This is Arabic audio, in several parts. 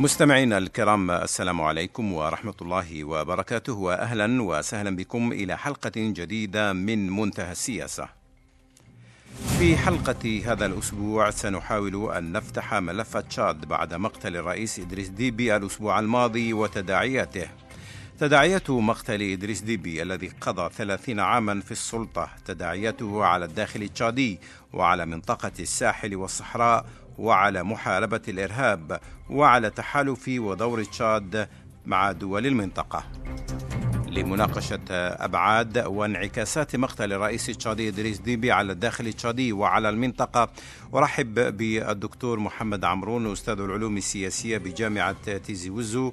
مستمعينا الكرام السلام عليكم ورحمة الله وبركاته وأهلا وسهلا بكم إلى حلقة جديدة من منتهى السياسة. في حلقة هذا الأسبوع سنحاول أن نفتح ملف تشاد بعد مقتل الرئيس إدريس ديبي الأسبوع الماضي وتداعياته. تداعيات مقتل إدريس ديبي الذي قضى ثلاثين عاما في السلطة تداعياته على الداخل التشادي وعلى منطقة الساحل والصحراء وعلى محاربة الإرهاب وعلى تحالف ودور تشاد مع دول المنطقة. لمناقشة أبعاد وانعكاسات مقتل الرئيس التشادي إدريس ديبي على الداخل التشادي وعلى المنطقة أرحب بالدكتور محمد عمرون أستاذ العلوم السياسية بجامعة تيزي وزو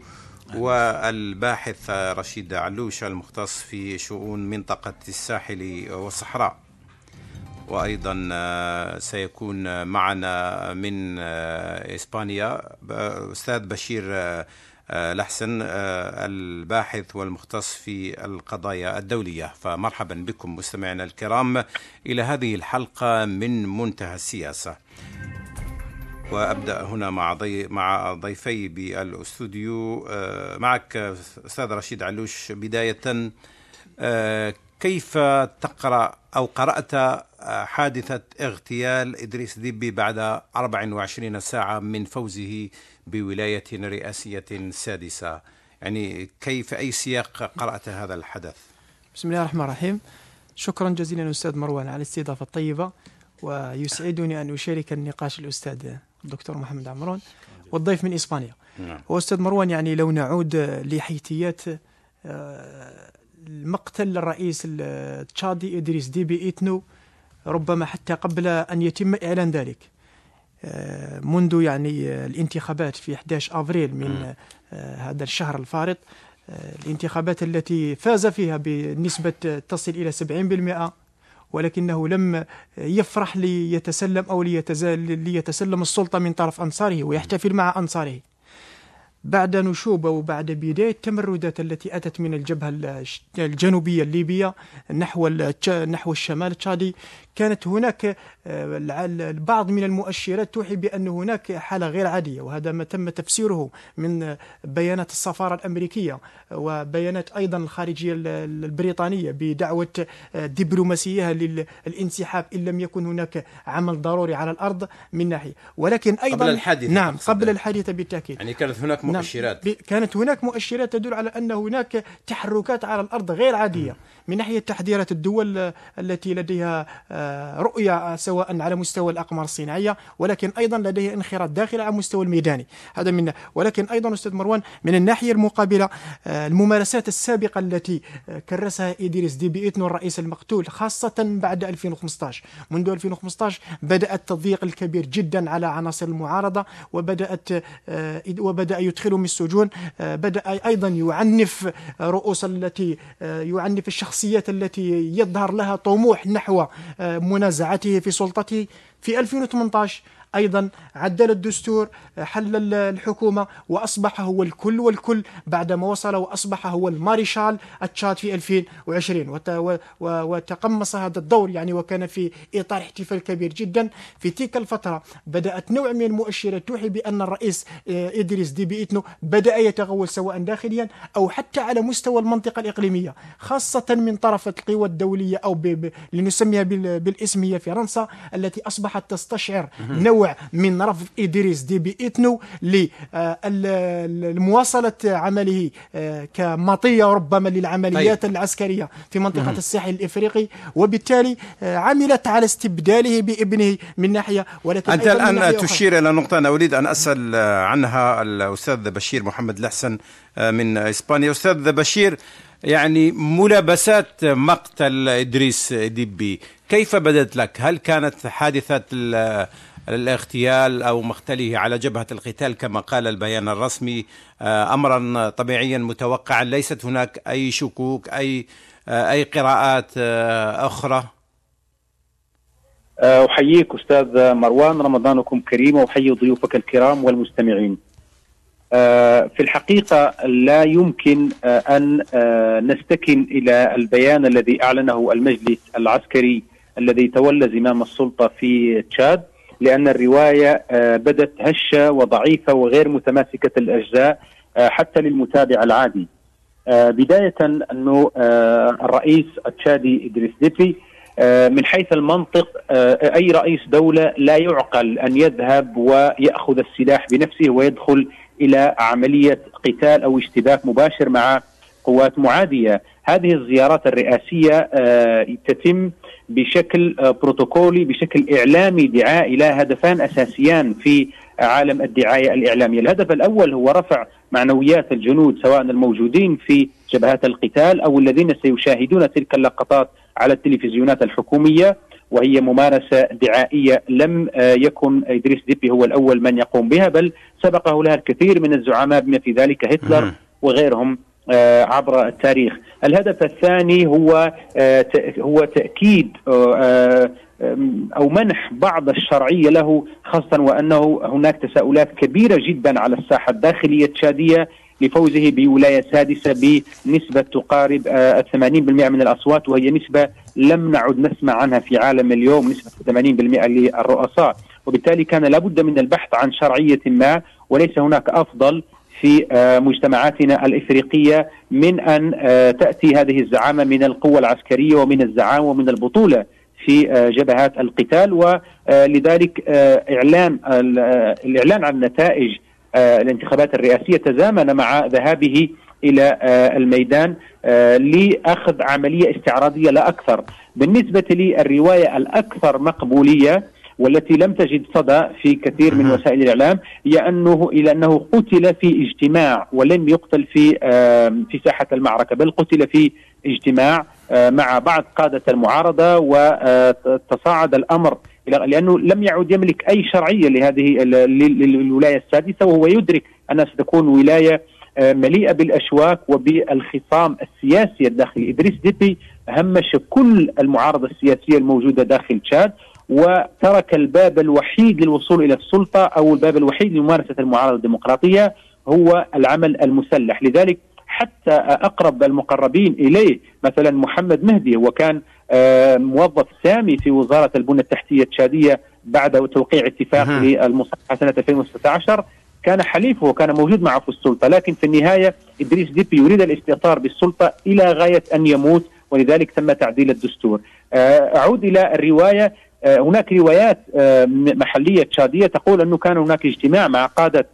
والباحث رشيد علوش المختص في شؤون منطقة الساحل والصحراء. وأيضا سيكون معنا من إسبانيا أستاذ بشير لحسن الباحث والمختص في القضايا الدولية. فمرحبا بكم مستمعينا الكرام إلى هذه الحلقة من منتهى السياسة. وأبدأ هنا مع ضي مع ضيفي بالأستوديو معك أستاذ رشيد علوش بداية كيف تقرأ أو قرأت حادثة اغتيال إدريس ديبي بعد 24 ساعة من فوزه بولاية رئاسية سادسة؟ يعني كيف أي سياق قرأت هذا الحدث؟ بسم الله الرحمن الرحيم. شكرا جزيلا أستاذ مروان على الاستضافة الطيبة ويسعدني أن أشارك النقاش الأستاذ الدكتور محمد عمرون والضيف من إسبانيا. نعم. وأستاذ مروان يعني لو نعود لحيثيات المقتل الرئيس التشادي إدريس ديبي إيتنو ربما حتى قبل أن يتم إعلان ذلك. منذ يعني الانتخابات في 11 أفريل من هذا الشهر الفارط الانتخابات التي فاز فيها بنسبة تصل إلى 70% ولكنه لم يفرح ليتسلم أو ليتسلم السلطة من طرف أنصاره ويحتفل مع أنصاره. بعد نشوب وبعد بداية التمردات التي أتت من الجبهة الجنوبية الليبية نحو نحو الشمال التشادي كانت هناك البعض من المؤشرات توحي بأن هناك حالة غير عادية وهذا ما تم تفسيره من بيانات السفارة الأمريكية وبيانات أيضا الخارجية البريطانية بدعوة دبلوماسية للانسحاب إن لم يكن هناك عمل ضروري على الأرض من ناحية. ولكن أيضا قبل الحادثة نعم قبل الحادثة بالتأكيد. يعني كانت هناك مؤشرات. كانت هناك مؤشرات تدل على أن هناك تحركات على الأرض غير عادية من ناحية تحذيرات الدول التي لديها رؤية سواء على مستوى الأقمار الصناعية ولكن أيضا لديها انخراط داخلي على مستوى الميداني. هذا من ولكن أيضا أستاذ مروان من الناحية المقابلة الممارسات السابقة التي كرسها إدريس ديبي إيتنو الرئيس المقتول خاصة بعد 2015 منذ 2015 بدأ التضييق الكبير جدا على عناصر المعارضة وبدأت وبدأ يدخلهم السجون بدأ أيضا يعنف رؤوس التي يعنف الشخصيات التي يظهر لها طموح نحو منازعته في سلطته في 2018 أيضا عدل الدستور حل الحكومة وأصبح هو الكل والكل بعدما وصل وأصبح هو الماريشال التشاد في 2020 وتقمص هذا الدور يعني وكان في إطار احتفال كبير جدا. في تلك الفترة بدأت نوع من المؤشرات توحي بأن الرئيس إدريس ديبي ايتنو بدأ يتغول سواء داخليا أو حتى على مستوى المنطقة الإقليمية خاصة من طرف القوى الدولية أو لنسميها بالاسم هي فرنسا التي أصبحت تستشعر نوع من رفض إدريس ديبي إتنو لمواصلة عمله كمطية ربما للعمليات طيب. العسكرية في منطقة الساحل الإفريقي. وبالتالي عملت على استبداله بابنه من ناحية ولكن أنت الآن تشير إلى نقطة أنا أريد أن أسأل عنها الأستاذ بشير محمد الحسن من إسبانيا. أستاذ بشير يعني ملابسات مقتل إدريس ديبي كيف بدت لك؟ هل كانت حادثة الاغتيال أو مقتله على جبهة القتال كما قال البيان الرسمي. امرا طبيعيا متوقعا ليست هناك أي شكوك أي أي قراءات أخرى. أحييك أستاذ مروان رمضانكم كريم وأحيي ضيوفك الكرام والمستمعين. في الحقيقة لا يمكن أن نستكن إلى البيان الذي أعلنه المجلس العسكري الذي تولى زمام السلطة في تشاد. لأن الرواية بدت هشة وضعيفة وغير متماسكة الأجزاء حتى للمتابع العادي. بداية أنه الرئيس التشادي إدريس ديبي من حيث المنطق أي رئيس دولة لا يعقل أن يذهب ويأخذ السلاح بنفسه ويدخل إلى عملية قتال أو اشتباك مباشر مع قوات معادية. هذه الزيارات الرئاسية تتم بشكل بروتوكولي بشكل إعلامي دعائي لها هدفان أساسيان في عالم الدعاية الإعلامية. الهدف الأول هو رفع معنويات الجنود سواء الموجودين في جبهات القتال أو الذين سيشاهدون تلك اللقطات على التلفزيونات الحكومية وهي ممارسة دعائية لم يكن إدريس ديبي هو الأول من يقوم بها بل سبقه لها الكثير من الزعماء بما في ذلك هتلر وغيرهم. عبر التاريخ. الهدف الثاني هو هو تأكيد أو منح بعض الشرعية له خاصة وأنه هناك تساؤلات كبيرة جدا على الساحة الداخلية التشادية لفوزه بولاية سادسة بنسبة تقارب 80% من الأصوات وهي نسبة لم نعد نسمع عنها في عالم اليوم نسبة 80% للرؤساء. وبالتالي كان لابد من البحث عن شرعية ما وليس هناك أفضل في مجتمعاتنا الإفريقية من أن تأتي هذه الزعامة من القوة العسكرية ومن الزعامة ومن البطولة في جبهات القتال ولذلك اعلان الإعلان عن نتائج الانتخابات الرئاسية تزامن مع ذهابه إلى الميدان لأخذ عملية استعراضية لا أكثر. بالنسبة للرواية الأكثر مقبولية والتي لم تجد صدى في كثير من وسائل الإعلام هي انه إلى أنه قتل في اجتماع ولم يقتل في في ساحة المعركة بل قتل في اجتماع مع بعض قادة المعارضة وتصاعد الأمر لأنه لم يعد يملك أي شرعية لهذه للولاية السادسة وهو يدرك انها ستكون ولاية مليئة بالأشواك وبالخصام السياسي الداخلي إدريس ديبي همش كل المعارضة السياسية الموجودة داخل تشاد. وترك الباب الوحيد للوصول إلى السلطة أو الباب الوحيد لممارسة المعارضة الديمقراطية هو العمل المسلح. لذلك حتى أقرب المقربين إليه مثلا محمد مهدي وكان موظف سامي في وزارة البنى التحتية التشادية بعد توقيع اتفاق للمصالحه سنة 2016 كان حليفه وكان موجود معه في السلطة لكن في النهاية إدريس ديبي يريد الاستئثار بالسلطة إلى غاية أن يموت ولذلك تم تعديل الدستور. أعود إلى الرواية هناك روايات محلية تشاديه تقول أنه كان هناك اجتماع مع قادة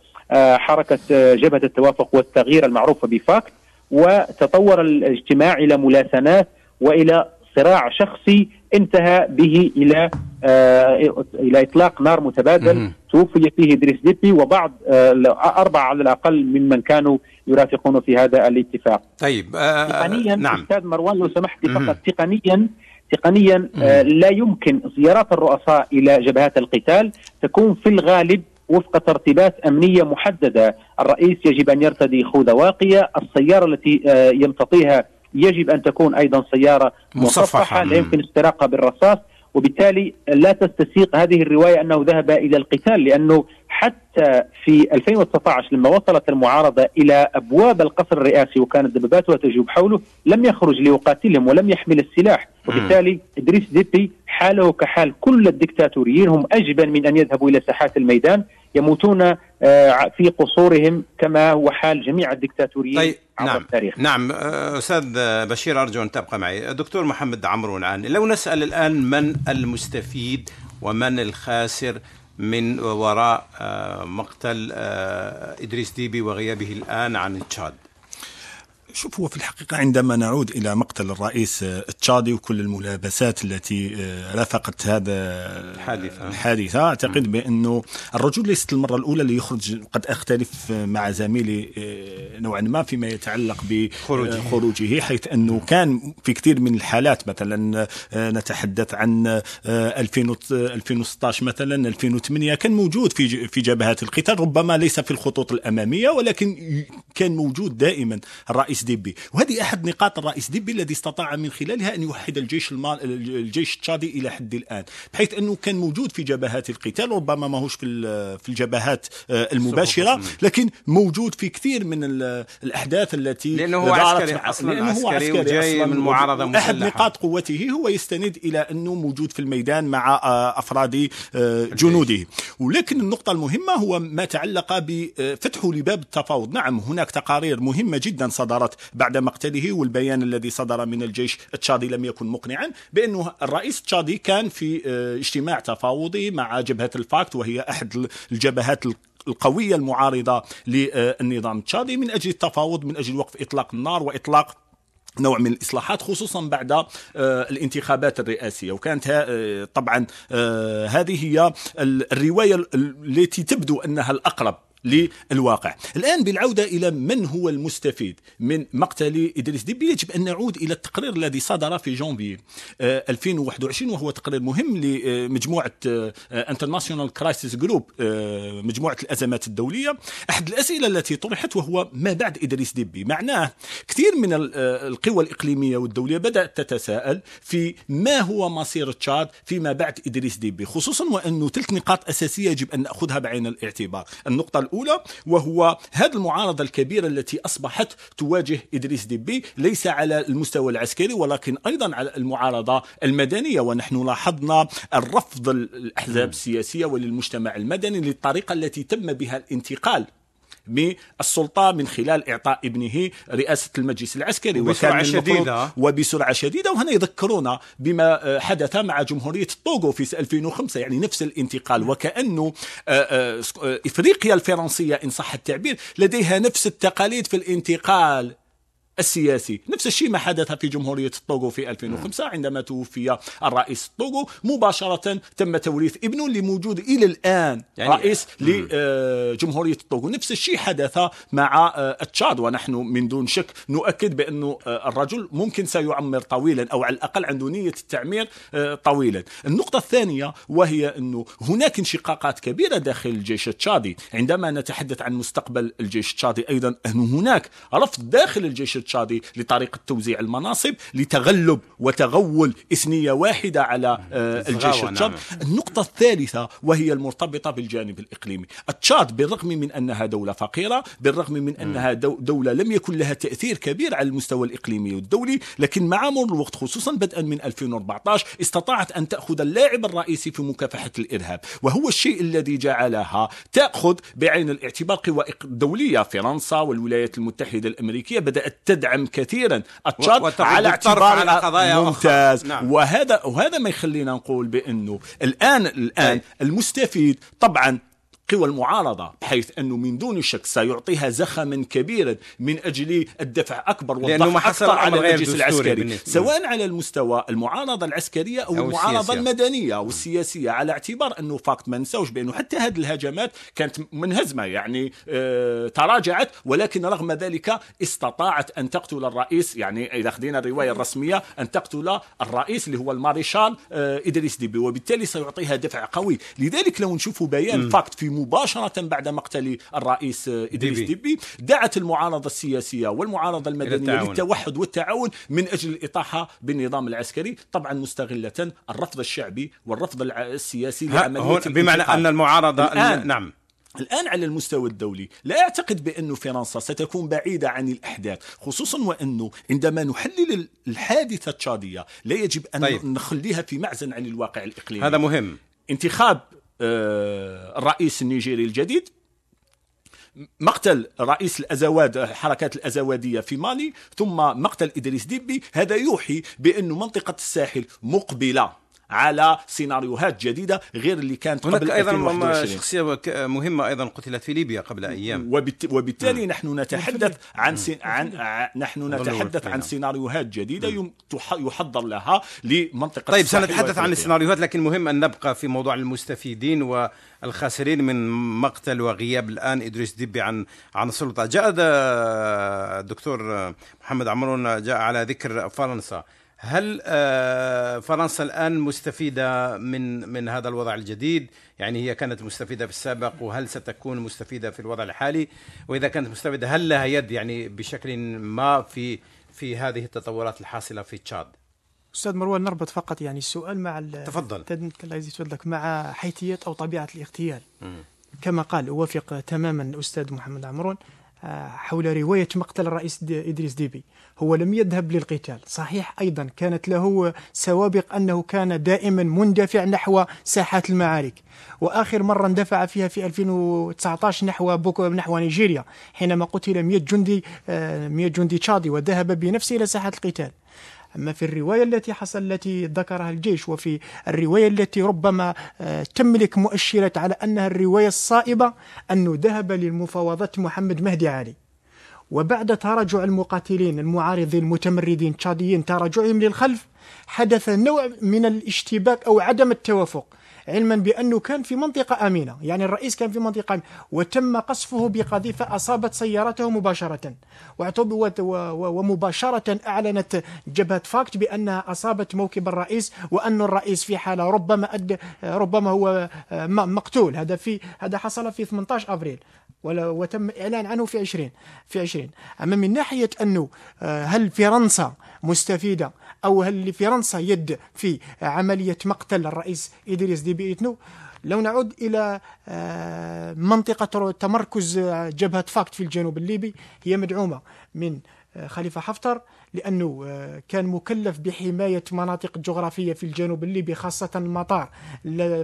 حركة جبهة التوافق والتغيير المعروفة بفاكت وتطور الاجتماع إلى ملاسنات وإلى صراع شخصي انتهى به إلى آه إلى إطلاق نار متبادل توفي فيه إدريس ديبي وبعض آه أربعة على الأقل ممن كانوا يرافقونه في هذا الاتفاق. طيب آه تقنيا نعم. أستاذ مروان لو سمحت لي فقط تقنيا تقنيا آه لا يمكن زيارات الرؤساء إلى جبهات القتال تكون في الغالب وفق ترتيبات أمنية محددة، الرئيس يجب أن يرتدي خوذة واقية، السيارة التي آه يمتطيها يجب أن تكون أيضا سيارة مصفحة. لا يمكن استراقها بالرصاص. وبالتالي لا تستسيق هذه الرواية أنه ذهب إلى القتال لأنه حتى في 2019 لما وصلت المعارضة إلى أبواب القصر الرئاسي وكانت دباباتها تجوب حوله لم يخرج ليقاتلهم ولم يحمل السلاح. وبالتالي إدريس ديبي حاله كحال كل الدكتاتوريين هم أجبن من أن يذهبوا إلى ساحات الميدان. يموتون في قصورهم كما هو حال جميع الدكتاتوريين طيب نعم التاريخ. نعم أستاذ بشير أرجو أن تبقى معي دكتور محمد عمرو الآن لو نسأل الآن من المستفيد ومن الخاسر من وراء مقتل إدريس ديبي وغيابه الآن عن تشاد شوف هو في الحقيقة عندما نعود إلى مقتل الرئيس التشادي وكل الملابسات التي رافقت هذا الحادثة. الحادثة أعتقد بأنه الرجل ليست المرة الأولى اللي يخرج قد أختلف مع زميلي نوعا ما فيما يتعلق بخروجه حيث أنه كان في كثير من الحالات مثلا نتحدث عن 2016 مثلا 2008 كان موجود في في جبهات القتال ربما ليس في الخطوط الأمامية ولكن كان موجود دائما الرئيس ديبي. وهذه أحد نقاط الرئيس ديبي الذي استطاع من خلالها أن يوحد الجيش المال الجيش التشادي إلى حد الآن بحيث أنه كان موجود في جبهات القتال ربما ماهوش في في الجبهات آه، المباشرة لكن موجود في كثير من الأحداث التي لأنه هو عسكري أصلا لأنه هو عسكري, عسكري وجاي من معارضة مسلحة. احد نقاط قوته هو يستند إلى أنه موجود في الميدان مع آه، أفراد آه، جنوده. ولكن النقطة المهمة هو ما تعلق بفتحه لباب التفاوض. نعم هناك تقارير مهمة جدا صدرت بعد مقتله والبيان الذي صدر من الجيش التشادي لم يكن مقنعا بأنه الرئيس التشادي كان في اجتماع تفاوضي مع جبهة ال FACT وهي أحد الجبهات القوية المعارضة للنظام. التشادي من أجل التفاوض من أجل وقف إطلاق النار وإطلاق نوع من الإصلاحات خصوصا بعد آه، الانتخابات الرئاسية. وكانت آه، طبعا آه، هذه هي الرواية التي تبدو أنها الأقرب للواقع. الآن بالعودة إلى من هو المستفيد من مقتل إدريس ديبي يجب أن نعود إلى التقرير الذي صدر في جانفي 2021 وهو تقرير مهم لمجموعة International Crisis Group مجموعة الأزمات الدولية. أحد الأسئلة التي طرحت وهو ما بعد إدريس ديبي معناه كثير من آه، القوى الإقليمية والدولية بدأت تتساءل في ما هو مصير تشاد فيما بعد إدريس ديبي خصوصا وأنه تلك نقاط أساسية يجب أن نأخذها بعين الاعتبار. النقطة الأولى وهو هذه المعارضة الكبيرة التي أصبحت تواجه إدريس ديبي ليس على المستوى العسكري ولكن أيضا على المعارضة المدنية. ونحن لاحظنا الرفض الأحزاب السياسية وللمجتمع المدني للطريقة التي تم بها الانتقال. بالسلطة من خلال إعطاء ابنه رئاسة المجلس العسكري. وبسرعة شديدة. وبسرعة شديدة. وهنا يذكرونا بما حدث مع جمهورية الطوغو في 2005 يعني نفس الانتقال. وكأنه آه، آه، إفريقيا الفرنسية إن صح التعبير لديها نفس التقاليد في الانتقال السياسي. نفس الشيء ما حدث في جمهورية الطوغو في 2005 عندما توفي الرئيس الطوغو مباشرة تم توريث ابنه اللي موجود إلى الآن يعني رئيس لجمهورية الطوغو نفس الشيء حدث مع آه، تشاد. ونحن من دون شك نؤكد بأنه آه، الرجل ممكن سيعمر طويلا أو على الأقل عنده نية التعمير آه، طويلا. النقطة الثانية وهي أنه هناك انشقاقات كبيرة داخل الجيش التشادي. عندما نتحدث عن مستقبل الجيش التشادي أيضا أن هناك رفض داخل الجيش التشادي لطريقة توزيع المناصب لتغلب وتغول إثنية واحدة على آه، الجيش التشاد نعم. النقطة الثالثة وهي المرتبطة بالجانب الإقليمي. التشاد بالرغم من أنها دولة فقيرة بالرغم من أنها دولة لم يكن لها تأثير كبير على المستوى الإقليمي والدولي لكن مع مرور الوقت خصوصا بدءا من 2014 استطاعت أن تأخذ اللاعب الرئيسي في مكافحة الإرهاب. وهو الشيء الذي جعلها تأخذ بعين الاعتبار قوى دولية فرنسا والولايات المتحدة الأمريكية بدأت تدعم كثيرا. التشاد على اعتبار على قضايا ممتاز. نعم. وهذا وهذا ما يخلينا نقول بأنه الآن الآن المستفيد طبعا قوى المعارضة بحيث أنه من دون شك سيعطيها زخما كبيرا من أجل الدفع أكبر والضغط أكثر على المجلس العسكري. سواء على المستوى المعارضة العسكرية أو, أو المعارضة السياسية. المدنية أو السياسية على اعتبار أنه فاكت ما ننساوش بأنه حتى هذه الهجمات كانت منهزمة يعني آه تراجعت ولكن رغم ذلك استطاعت أن تقتل الرئيس يعني إذا خدينا الرواية الرسمية أن تقتل الرئيس اللي هو الماريشال آه إدريس ديبي وبالتالي سيعطيها دفع قوي. لذلك لو نشوفوا بيان فاكت في مباشرة بعد مقتل الرئيس إدريس ديبي, ديبي دعت المعارضة السياسية والمعارضة المدنية للتوحد والتعاون من أجل الإطاحة بالنظام العسكري طبعا مستغلة الرفض الشعبي والرفض السياسي لعملية بمعنى أن المعارضة الآن نعم. الآن على المستوى الدولي لا أعتقد بأن فرنسا ستكون بعيدة عن الأحداث خصوصا وأنه عندما نحلل الحادثة التشادية لا يجب أن طيب. نخليها في معزن عن الواقع الإقليمي. هذا مهم. انتخاب الرئيس النيجيري الجديد. مقتل رئيس الأزواد حركات الأزوادية في مالي ثم مقتل إدريس ديبي. هذا يوحي بأن منطقة الساحل مقبلة. على سيناريوهات جديدة غير اللي كانت قبل هناك أيضا شخصية مهمة أيضا قتلت في ليبيا قبل أيام. وبالتالي نحن نتحدث عن سي... عن نحن نتحدث عن سيناريوهات جديدة يحضر لها لمنطقة طيب سنتحدث عن السيناريوهات لكن مهم أن نبقى في موضوع المستفيدين والخاسرين من مقتل وغياب الآن. إدريس ديبي عن عن السلطة. جاء الدكتور محمد عمرون جاء على ذكر فرنسا. هل آه، فرنسا الآن مستفيدة من من هذا الوضع الجديد؟ يعني هي كانت مستفيدة في السابق وهل ستكون مستفيدة في الوضع الحالي؟ وإذا كانت مستفيدة هل لها يد يعني بشكل ما في في هذه التطورات الحاصلة في تشاد؟ أستاذ مروان نربط فقط يعني السؤال مع تفضل الله يزيد مع حيثية أو طبيعة الاغتيال كما قال أوافق تماما الاستاذ محمد عمرون حول رواية مقتل الرئيس إدريس ديبي. هو لم يذهب للقتال. صحيح أيضا كانت له سوابق أنه كان دائما مندفع نحو ساحات المعارك. وآخر مرة اندفع فيها في 2019 نحو بوكو نحو نيجيريا حينما قتل 100 جندي 100 جندي تشادي وذهب بنفسه إلى ساحة القتال. أما في الرواية التي حصل التي ذكرها الجيش وفي الرواية التي ربما آه، تملك مؤشرات على أنها الرواية الصائبة أنه ذهب للمفاوضات محمد مهدي علي. وبعد تراجع المقاتلين المعارضين المتمردين تشاديين تراجعهم للخلف حدث نوع من الاشتباك أو عدم التوافق. علما بأنه كان في منطقة آمنة يعني الرئيس كان في منطقة آمنة. وتم قصفه بقذيفة أصابت سيارته مباشرة. ومباشرة أعلنت جبهة فاكت بأنها أصابت موكب الرئيس وأن الرئيس في حالة ربما أد ربما هو مقتول. هذا في هذا حصل في 18 أبريل. وتم إعلان عنه في 20 في 20 أما من ناحية أنه آه، هل فرنسا مستفيدة أو هل لفرنسا يد في عملية مقتل الرئيس إدريس ديبي إتنو لو نعود إلى آه، منطقة تمركز جبهة فاكت في الجنوب الليبي هي مدعومة من خليفة حفتر لأنه آه، كان مكلف بحماية مناطق جغرافية في الجنوب الليبي خاصة المطار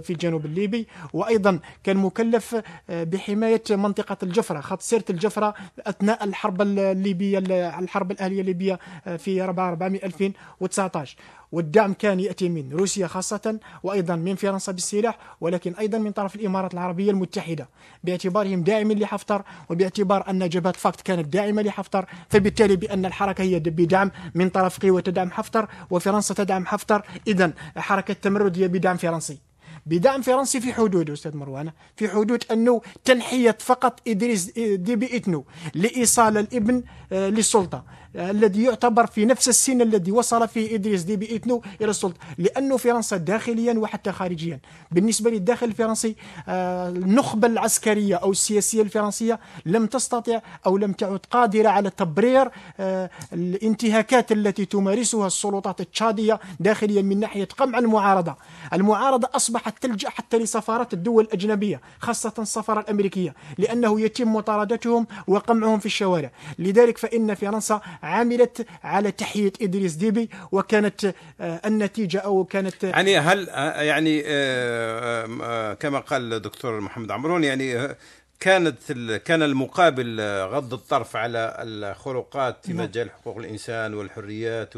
في الجنوب الليبي. وأيضا كان مكلف آه، بحماية منطقة الجفرة خط سيرة الجفرة أثناء الحرب الليبية الحرب الأهلية الليبية آه، في 4 4 2019 والدعم كان يأتي من روسيا خاصة وأيضا من فرنسا بالسلاح ولكن أيضا من طرف الإمارات العربية المتحدة. باعتبارهم داعم لحفتر وباعتبار أن جبهة فاكت كانت داعمة لحفتر فبالتالي بأن الحركة هي بدعم من طرف قوة تدعم حفتر وفرنسا تدعم حفتر إذا حركة التمرد هي بدعم فرنسي. بدعم فرنسي في حدود أستاذ مروان في حدود أنه تنحية فقط ادريس ديبي إتنو لإيصال الإبن آه، للسلطة. الذي يعتبر في نفس السن الذي وصل فيه إدريس ديبي إتنو إلى السلطة لأنه فرنسا داخليا وحتى خارجيا. بالنسبة للداخل الفرنسي آه، النخبة العسكرية أو السياسية الفرنسية لم تستطع أو لم تعد قادرة على تبرير آه، الانتهاكات التي تمارسها السلطات التشادية داخليا من ناحية قمع المعارضة. المعارضة أصبحت تلجأ حتى لسفارات الدول الأجنبية خاصة السفارة الأمريكية لأنه يتم مطاردتهم وقمعهم في الشوارع. لذلك فإن فرنسا عملت على تحية إدريس ديبي وكانت آه، النتيجة أو كانت يعني هل آه، يعني آه، كما قال الدكتور محمد عمرون يعني كانت كان المقابل غض الطرف على الخروقات في نعم. مجال حقوق الإنسان والحريات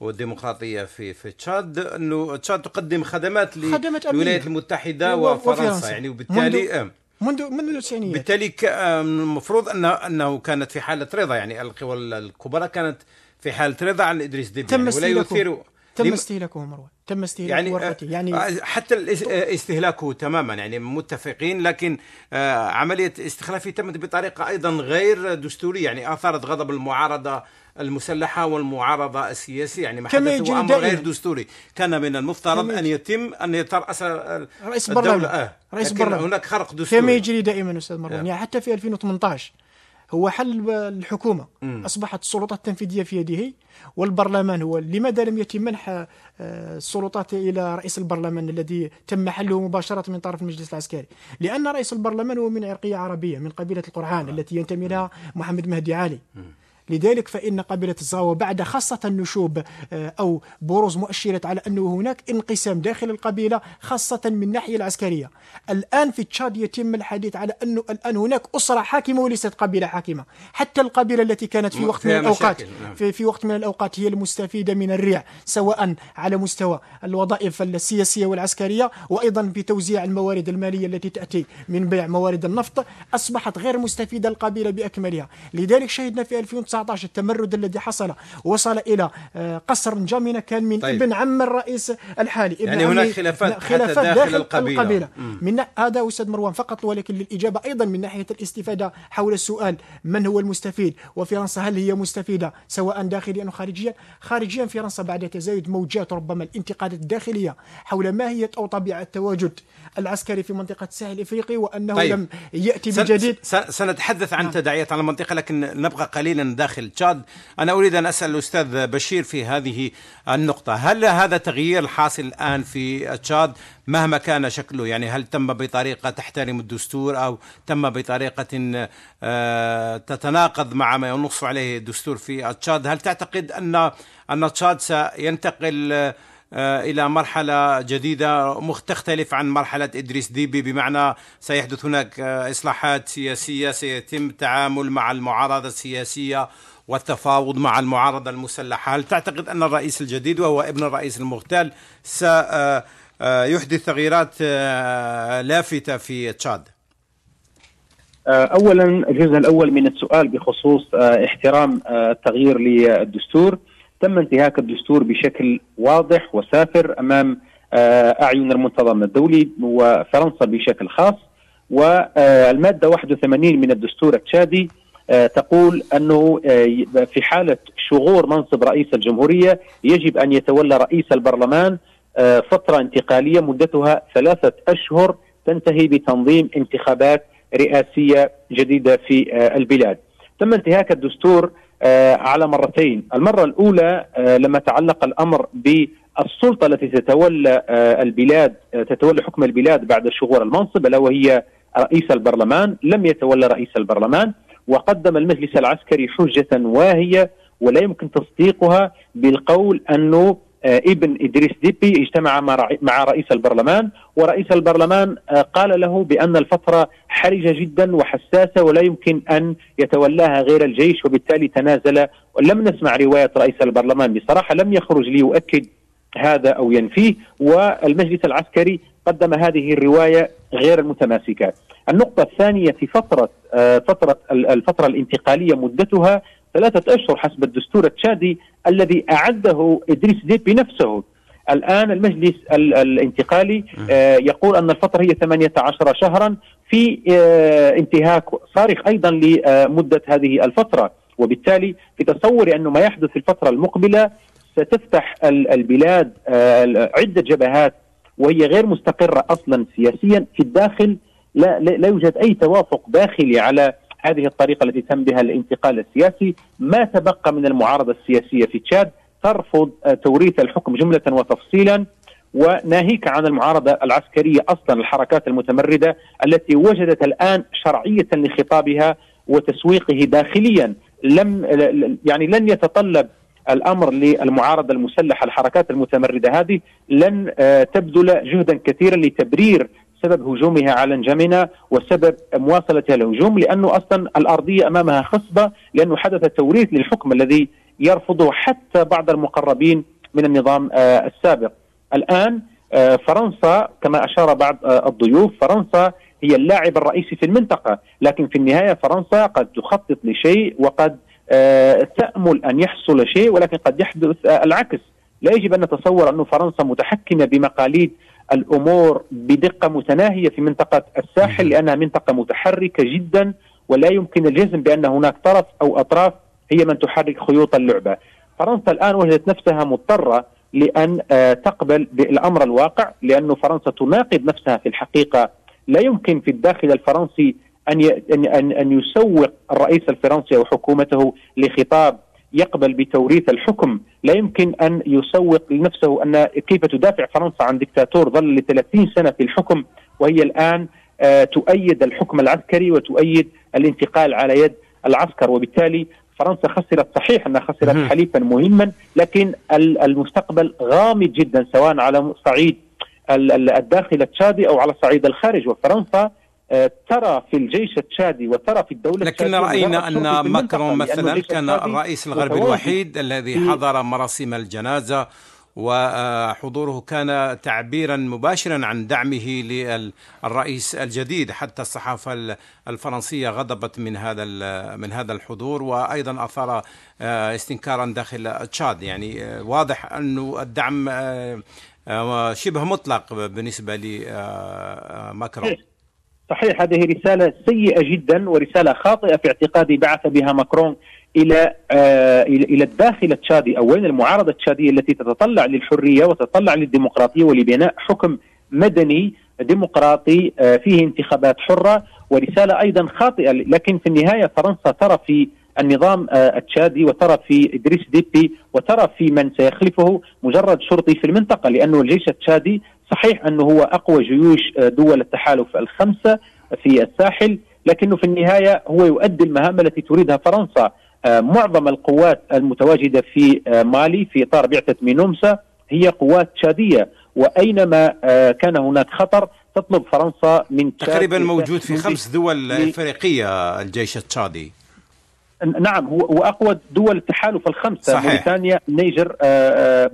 والديمقراطية في في تشاد إنه تشاد تقدم خدمات للولايات المتحدة وفرنسا, وفرنسا يعني وبالتالي منذ منذ التسعينيات. بالتالي المفروض انه أنه كانت في حالة رضا يعني القوى الكبرى كانت في حالة رضا عن إدريس ديبي. تم يعني ولا يثير تم استهلاكه مروان. تم استهلاكه يعني ورقتي. يعني آه، حتى آه، استهلاكه تماما يعني متفقين لكن آه، عملية استخلافه تمت بطريقة أيضا غير دستورية. يعني آثارت غضب المعارضة المسلحة والمعارضة السياسية يعني ما حدث هو أمر غير دستوري. كان من المفترض أن يتم أن يترأس رئيس البرلمان. آه. رئيس البرلمان. هناك خرق دستوري. كما يجري دائما أستاذ مروان يعني حتى في 2018 هو حل الحكومة. م. أصبحت السلطات التنفيذية في يده والبرلمان هو. لماذا لم يتم منح آه، السلطات إلى رئيس البرلمان الذي تم حله مباشرة من طرف المجلس العسكري؟ لأن رئيس البرلمان هو من عرقية عربية من قبيلة القرعان التي ينتمي لها محمد مهدي علي. م. لذلك فإن قبيلة الزاوة بعد خاصة النشوب آه، أو بروز مؤشرات على أنه هناك انقسام داخل القبيلة خاصة من الناحية العسكرية. الآن في تشاد يتم الحديث على أنه الآن هناك أسرة حاكمة وليست قبيلة حاكمة. حتى القبيلة التي كانت في وقت من الأوقات نعم. في, في وقت من الأوقات هي المستفيدة من الريع سواء على مستوى الوظائف السياسية والعسكرية وأيضا في توزيع الموارد المالية التي تأتي من بيع موارد النفط. أصبحت غير مستفيدة القبيلة بأكملها. لذلك شهدنا في 2019 2019 التمرد الذي حصل وصل إلى آه، قصر نجامينا كان من طيب. ابن عم الرئيس الحالي ابن يعني هناك خلافات, خلافات داخل, داخل القبيلة, القبيلة. من هذا أستاذ مروان فقط ولكن للإجابة أيضا من ناحية الاستفادة حول السؤال من هو المستفيد وفرنسا هل هي مستفيدة سواء داخليا أو خارجيا خارجيا فرنسا بعد تزايد موجات ربما الانتقادات الداخلية حول ماهيه أو طبيعة التواجد العسكري في منطقة الساحل الافريقي وأنه طيب. لم يأتي بجديد. سنتحدث عن نعم. تداعيات على المنطقة لكن نبقى قليلا داخل تشاد. أنا أريد أن أسأل الأستاذ بشير في هذه النقطة. هل هذا تغيير الحاصل الآن في تشاد مهما كان شكله؟ يعني هل تم بطريقة تحترم الدستور أو تم بطريقة آه، تتناقض مع ما ينص عليه الدستور في تشاد؟ هل تعتقد ان أن تشاد سينتقل إلى مرحلة جديدة تختلف عن مرحلة إدريس ديبي. بمعنى سيحدث هناك آه، إصلاحات سياسية سيتم التعامل مع المعارضة السياسية والتفاوض مع المعارضة المسلحة، هل تعتقد أن الرئيس الجديد وهو ابن الرئيس المغتال سيحدث آه، تغييرات لافتة في تشاد؟ اولا الجزء الأول من السؤال بخصوص احترام التغيير للدستور. تم انتهاك الدستور بشكل واضح وسافر أمام آه، أعين المنتظم الدولي وفرنسا بشكل خاص والمادة 81 من الدستور التشادي آه، تقول أنه آه، في حالة شغور منصب رئيس الجمهورية يجب أن يتولى رئيس البرلمان فترة انتقالية مدتها ثلاثة أشهر تنتهي بتنظيم انتخابات رئاسية جديدة في البلاد. تم انتهاك الدستور على مرتين. المرة الأولى آه، لما تعلق الأمر بالسلطة التي تتولى آه، البلاد تتولى حكم البلاد بعد شغور المنصب ألا وهي رئيس البرلمان لم يتولى رئيس البرلمان وقدم المجلس العسكري حجة واهية ولا يمكن تصديقها بالقول أنه آه، ابن إدريس ديبي اجتمع مع رئيس البرلمان ورئيس البرلمان آه، قال له بأن الفترة حرجة جدا وحساسة ولا يمكن أن يتولاها غير الجيش وبالتالي تنازل ولم نسمع رواية رئيس البرلمان بصراحة لم يخرج ليؤكد هذا أو ينفيه والمجلس العسكري قدم هذه الرواية غير المتماسكة. النقطة الثانية في فترة آه، فترة الفترة الانتقالية مدتها ثلاثة أشهر حسب الدستور التشادي الذي أعده إدريس ديبي نفسه. الآن المجلس الانتقالي آه، يقول أن الفترة هي 18 شهرا في آه، انتهاك صارخ أيضا لمدة هذه الفترة. وبالتالي في تصوري أنه ما يحدث في الفترة المقبلة ستفتح البلاد آه، عدة جبهات وهي غير مستقرة أصلا سياسيا في الداخل. لا, لا يوجد أي توافق داخلي على هذه الطريقة التي تم بها الانتقال السياسي. ما تبقى من المعارضة السياسية في تشاد؟ ترفض توريث الحكم جملة وتفصيلا وناهيك عن المعارضة العسكرية أصلا الحركات المتمردة التي وجدت الآن شرعية لخطابها وتسويقه داخليا. لم يعني لن يتطلب الأمر للمعارضة المسلحة الحركات المتمردة هذه لن تبذل جهدا كثيرا لتبرير سبب هجومها على نجمنا وسبب مواصلتها الهجوم لأنه أصلا الأرضية أمامها خصبة لأنه حدث توريث للحكم الذي يرفضه حتى بعض المقربين من النظام آه، السابق. الآن آه، فرنسا كما أشار بعض آه، الضيوف فرنسا هي اللاعب الرئيسي في المنطقة، لكن في النهاية فرنسا قد تخطط لشيء وقد تأمل أن يحصل شيء ولكن قد يحدث العكس. لا يجب أن نتصور انه فرنسا متحكمة بمقاليد الأمور بدقة متناهية في منطقة الساحل لأنها منطقة متحركة جدا ولا يمكن الجزم بأن هناك طرف أو أطراف هي من تحرك خيوط اللعبة. فرنسا الآن وجدت نفسها مضطرة لأن آه، تقبل بالأمر الواقع لأنه فرنسا تناقض نفسها في الحقيقة لا يمكن في الداخل الفرنسي أن أن أن يسوق الرئيس الفرنسي أو حكومته لخطاب يقبل بتوريث الحكم لا يمكن أن يسوق لنفسه أن كيف تدافع فرنسا عن دكتاتور ظل ل 30 سنة في الحكم وهي الآن آه، تؤيد الحكم العسكري وتؤيد الانتقال على يد العسكر. وبالتالي فرنسا خسرت صحيح أنها خسرت حليفا مهما لكن المستقبل غامض جدا سواء على صعيد الداخل التشادي أو على صعيد الخارج. وفرنسا ترى في الجيش التشادي وترى في الدولة لكن رأينا أن ماكرون مثلا كان الرئيس الغربي الوحيد الذي حضر مراسم الجنازة وحضوره كان تعبيرا مباشرا عن دعمه للرئيس الجديد. حتى الصحافة الفرنسية غضبت من هذا من هذا الحضور وأيضا أثار استنكارا داخل تشاد. يعني واضح أنه الدعم شبه مطلق بالنسبة لماكرون صحيح هذه رسالة سيئة جدا ورسالة خاطئة في اعتقادي بعث بها ماكرون إلى آه إلى الداخل التشادي أو وين المعارضة التشادية التي تتطلع للحرية وتتطلع للديمقراطية ولبناء حكم مدني ديمقراطي آه فيه انتخابات حرة ورسالة أيضا خاطئة لكن في النهاية فرنسا ترى في النظام آه التشادي وترى في إدريس ديبي وترى في من سيخلفه مجرد شرطي في المنطقة لأنه الجيش التشادي صحيح أنه هو أقوى جيوش آه، دول التحالف الخمسة في الساحل لكنه في النهاية هو يؤدي المهام التي تريدها فرنسا. آه، معظم القوات المتواجدة في مالي في إطار بعثة مينومسا هي قوات تشادية. وأينما كان هناك خطر تطلب فرنسا من تقريبا موجود في خمس دول إفريقية الجيش التشادي. نعم هو واقوى دول التحالف الخمسة صحيح. موريتانيا النيجر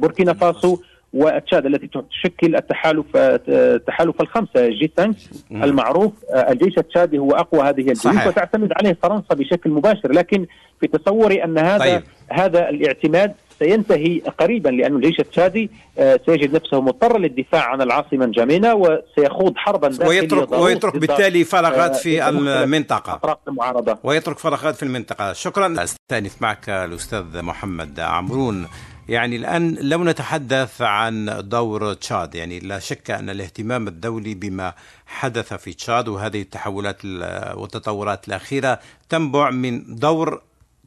بوركينا فاسو وتشاد التي تشكل التحالف التحالف الخمسة جي 5 المعروف الجيش التشادي هو أقوى هذه الجيوش وتعتمد عليه فرنسا بشكل مباشر لكن في تصوري أن هذا طيب. هذا الاعتماد سينتهي قريبا لأن الجيش التشادي آه، سيجد نفسه مضطرا للدفاع عن العاصمة جامينا وسيخوض حربا داخلية ويترك, ويترك بالتالي فراغات آه، في المنطقة. المعارضة. ويترك فراغات في المنطقة. شكرا. أستأنف معك الأستاذ محمد عمرون. يعني الآن لو نتحدث عن دور تشاد. يعني لا شك أن الاهتمام الدولي بما حدث في تشاد وهذه التحولات والتطورات الأخيرة تنبع من دور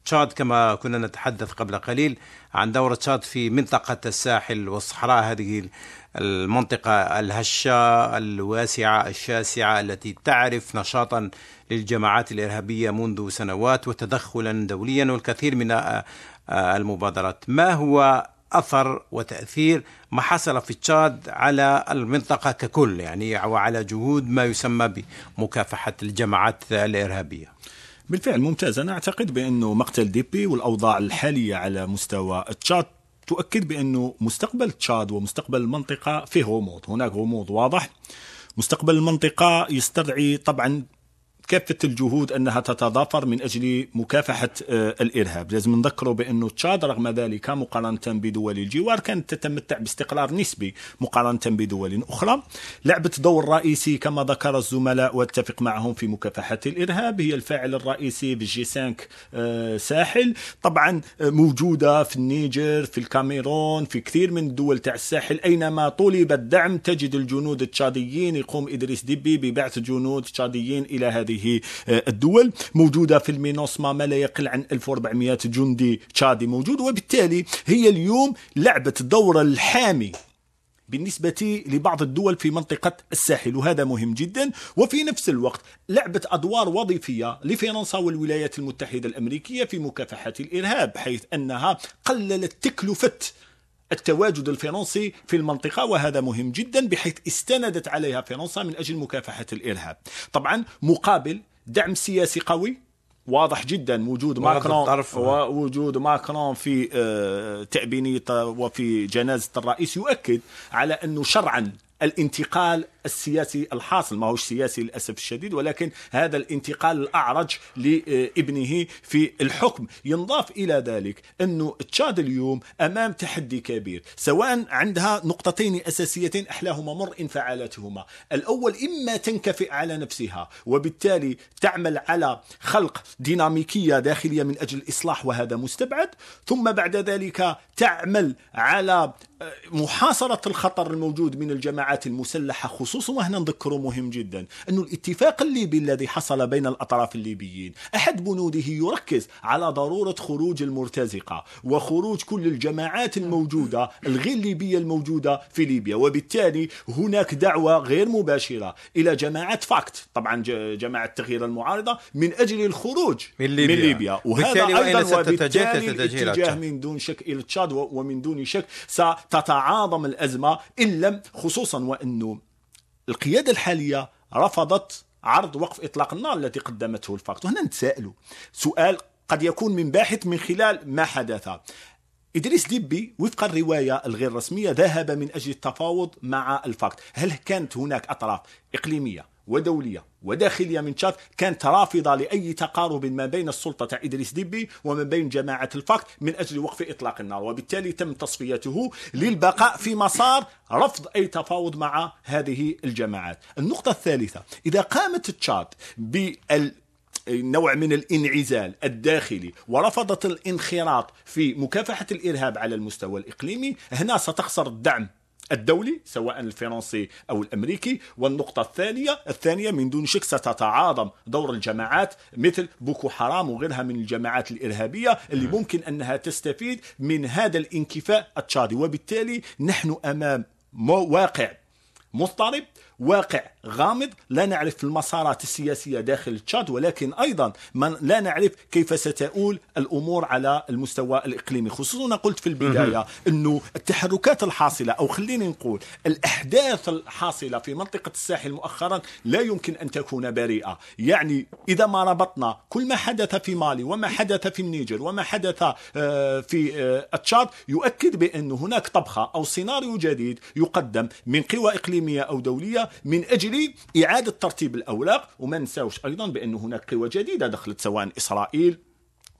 تشاد كما كنا نتحدث قبل قليل عن دور تشاد في منطقة الساحل والصحراء هذه المنطقة الهشة الواسعة الشاسعة التي تعرف نشاطا للجماعات الإرهابية منذ سنوات وتدخلا دوليا والكثير من المبادرات. ما هو أثر وتأثير ما حصل في تشاد على المنطقة ككل يعني وعلى جهود ما يسمى بمكافحة الجماعات الإرهابية؟ بالفعل ممتاز. أنا أعتقد بأنه مقتل ديبي والأوضاع الحالية على مستوى تشاد تؤكد بأنه مستقبل تشاد ومستقبل المنطقة فيه غموض. هناك غموض واضح. مستقبل المنطقة يستدعي طبعا كافة الجهود أنها تتضافر من أجل مكافحة آه، الإرهاب. لازم نذكره بأنه تشاد رغم ذلك مقارنة بدول الجوار كانت تتمتع باستقرار نسبي مقارنة بدول أخرى. لعبت دور رئيسي كما ذكر الزملاء واتفق معهم في مكافحة الإرهاب هي الفاعل الرئيسي بال G 5 آه، ساحل. طبعا آه، موجودة في النيجر في الكاميرون في كثير من الدول تاع الساحل. أينما طلب الدعم تجد الجنود التشاديين يقوم إدريس ديبي ببعث جنود تشاديين إلى هذه هذه آه، الدول. موجودة في المينوسما ما لا يقل عن 1400 جندي تشادي موجود وبالتالي هي اليوم لعبت دور الحامي بالنسبة لبعض الدول في منطقة الساحل وهذا مهم جدا. وفي نفس الوقت لعبت أدوار وظيفية لفرنسا والولايات المتحدة الأمريكية في مكافحة الإرهاب حيث أنها قللت تكلفة التواجد الفرنسي في المنطقة وهذا مهم جدا بحيث استندت عليها فرنسا من أجل مكافحة الإرهاب. طبعا مقابل دعم سياسي قوي واضح جدا وجود ماكرون ووجود ماكرون في آه، تأبينية وفي جنازة الرئيس يؤكد على أنه شرعا الانتقال السياسي الحاصل ما هوش سياسي للأسف الشديد ولكن هذا الانتقال الأعرج لابنه في الحكم. ينضاف إلى ذلك أنه تشاد اليوم أمام تحدي كبير سواء عندها نقطتين أساسيتين أحلاهما مر إن فعالتهما الأول إما تنكفئ على نفسها وبالتالي تعمل على خلق ديناميكية داخلية من أجل الإصلاح وهذا مستبعد. ثم بعد ذلك تعمل على محاصرة الخطر الموجود من الجماعات المسلحة خصوصا وهنا نذكره مهم جدا أن الاتفاق الليبي الذي حصل بين الأطراف الليبيين أحد بنوده يركز على ضرورة خروج المرتزقة وخروج كل الجماعات الموجودة الغير ليبية الموجودة في ليبيا وبالتالي هناك دعوة غير مباشرة إلى جماعات فاكت طبعا جماعة تغيير المعارضة من أجل الخروج من ليبيا, من ليبيا. وهذا أيضا وبالتالي الاتجاه من دون شك إلى تشاد ومن دون شك ستتعاظم الأزمة إن لم خصوصا وأنه القيادة الحالية رفضت عرض وقف إطلاق النار التي قدمته الفاكت وهنا نتساءلوا. سؤال قد يكون من باحث من خلال ما حدث. إدريس ديبي وفق الرواية الغير رسمية ذهب من أجل التفاوض مع الفاكت هل كانت هناك أطراف إقليمية ودولية وداخلية من تشاد كانت رافضة لأي تقارب ما بين السلطة إدريس ديبي وما بين جماعة الفاكت من أجل وقف إطلاق النار. وبالتالي تم تصفيته للبقاء في مسار رفض أي تفاوض مع هذه الجماعات. النقطة الثالثة إذا قامت تشاد بال نوع من الانعزال الداخلي ورفضت الانخراط في مكافحة الإرهاب على المستوى الإقليمي هنا ستخسر الدعم الدولي سواء الفرنسي أو الأمريكي. والنقطة الثانية الثانية من دون شك ستتعاظم دور الجماعات مثل بوكو حرام وغيرها من الجماعات الإرهابية اللي ممكن أنها تستفيد من هذا الانكفاء التشادي وبالتالي نحن أمام واقع مضطرب. واقع غامض. لا نعرف المسارات السياسية داخل تشاد ولكن أيضا من لا نعرف كيف ستؤول الأمور على المستوى الإقليمي. خصوصا قلت في البداية أنه التحركات الحاصلة أو خليني نقول الأحداث الحاصلة في منطقة الساحل مؤخرا لا يمكن أن تكون بريئة. يعني إذا ما ربطنا كل ما حدث في مالي وما حدث في النيجر وما حدث آه، في آه، تشاد يؤكد بأن هناك طبخة أو سيناريو جديد يقدم من قوى إقليمية أو دولية من أجل إعادة ترتيب الأوراق وما نساوش أيضا بأن هناك قوى جديدة دخلت سواء إسرائيل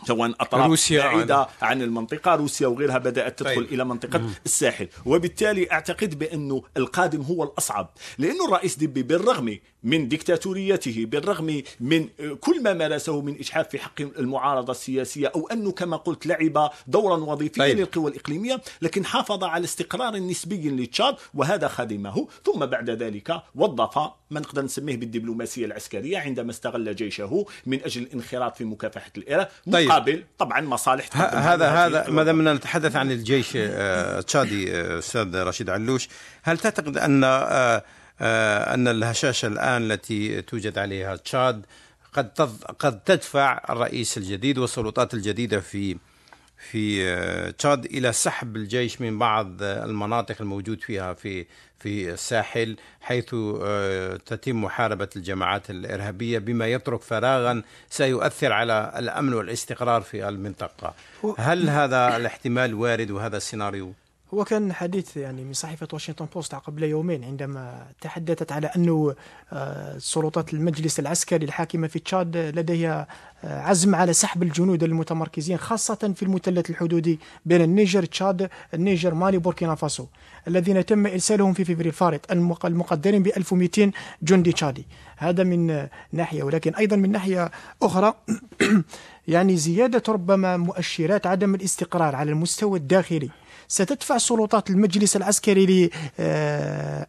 سواء أطراف روسيا بعيدة عن المنطقة روسيا وغيرها بدأت تدخل طيب. إلى منطقة مم. الساحل وبالتالي أعتقد بأنه القادم هو الأصعب لأنه الرئيس ديبي بالرغم من ديكتاتوريته بالرغم من كل ما مارسه من إجحاف في حق المعارضة السياسية أو أنه كما قلت لعب دورا وظيفيا طيب. للقوى الإقليمية لكن حافظ على استقرار نسبي لتشاد وهذا خدمه ثم بعد ذلك وظف ما نقدر نسميه بالدبلوماسية العسكرية عندما استغل جيشه من أجل الانخراط في مكافحة الإرهاب طيب. مقابل طبعا مصالح هذا هذا ما دام نتحدث عن الجيش التشادي آه، آه، أستاذ رشيد علوش. هل تعتقد أن آه، أن الهشاشة الآن التي توجد عليها تشاد قد قد تدفع الرئيس الجديد والسلطات الجديدة في في تشاد إلى سحب الجيش من بعض المناطق الموجود فيها في في الساحل حيث آه، تتم محاربه الجماعات الإرهابية بما يترك فراغا سيؤثر على الأمن والاستقرار في المنطقة. هل هذا الاحتمال وارد وهذا السيناريو؟ هو كان حديث يعني من صحيفة واشنطن بوست قبل يومين عندما تحدثت على أنه آه، سلطات المجلس العسكري الحاكمة في تشاد لديها آه، عزم على سحب الجنود المتمركزين خاصة في المثلث الحدودي بين النيجر تشاد النيجر مالي بوركينا فاسو الذين تم إرسالهم في فبراير الفارط المقدرين ب 1200 جندي تشادي. هذا من ناحية ولكن أيضا من ناحية أخرى يعني زيادة ربما مؤشرات عدم الاستقرار على المستوى الداخلي. ستدفع سلطات المجلس العسكري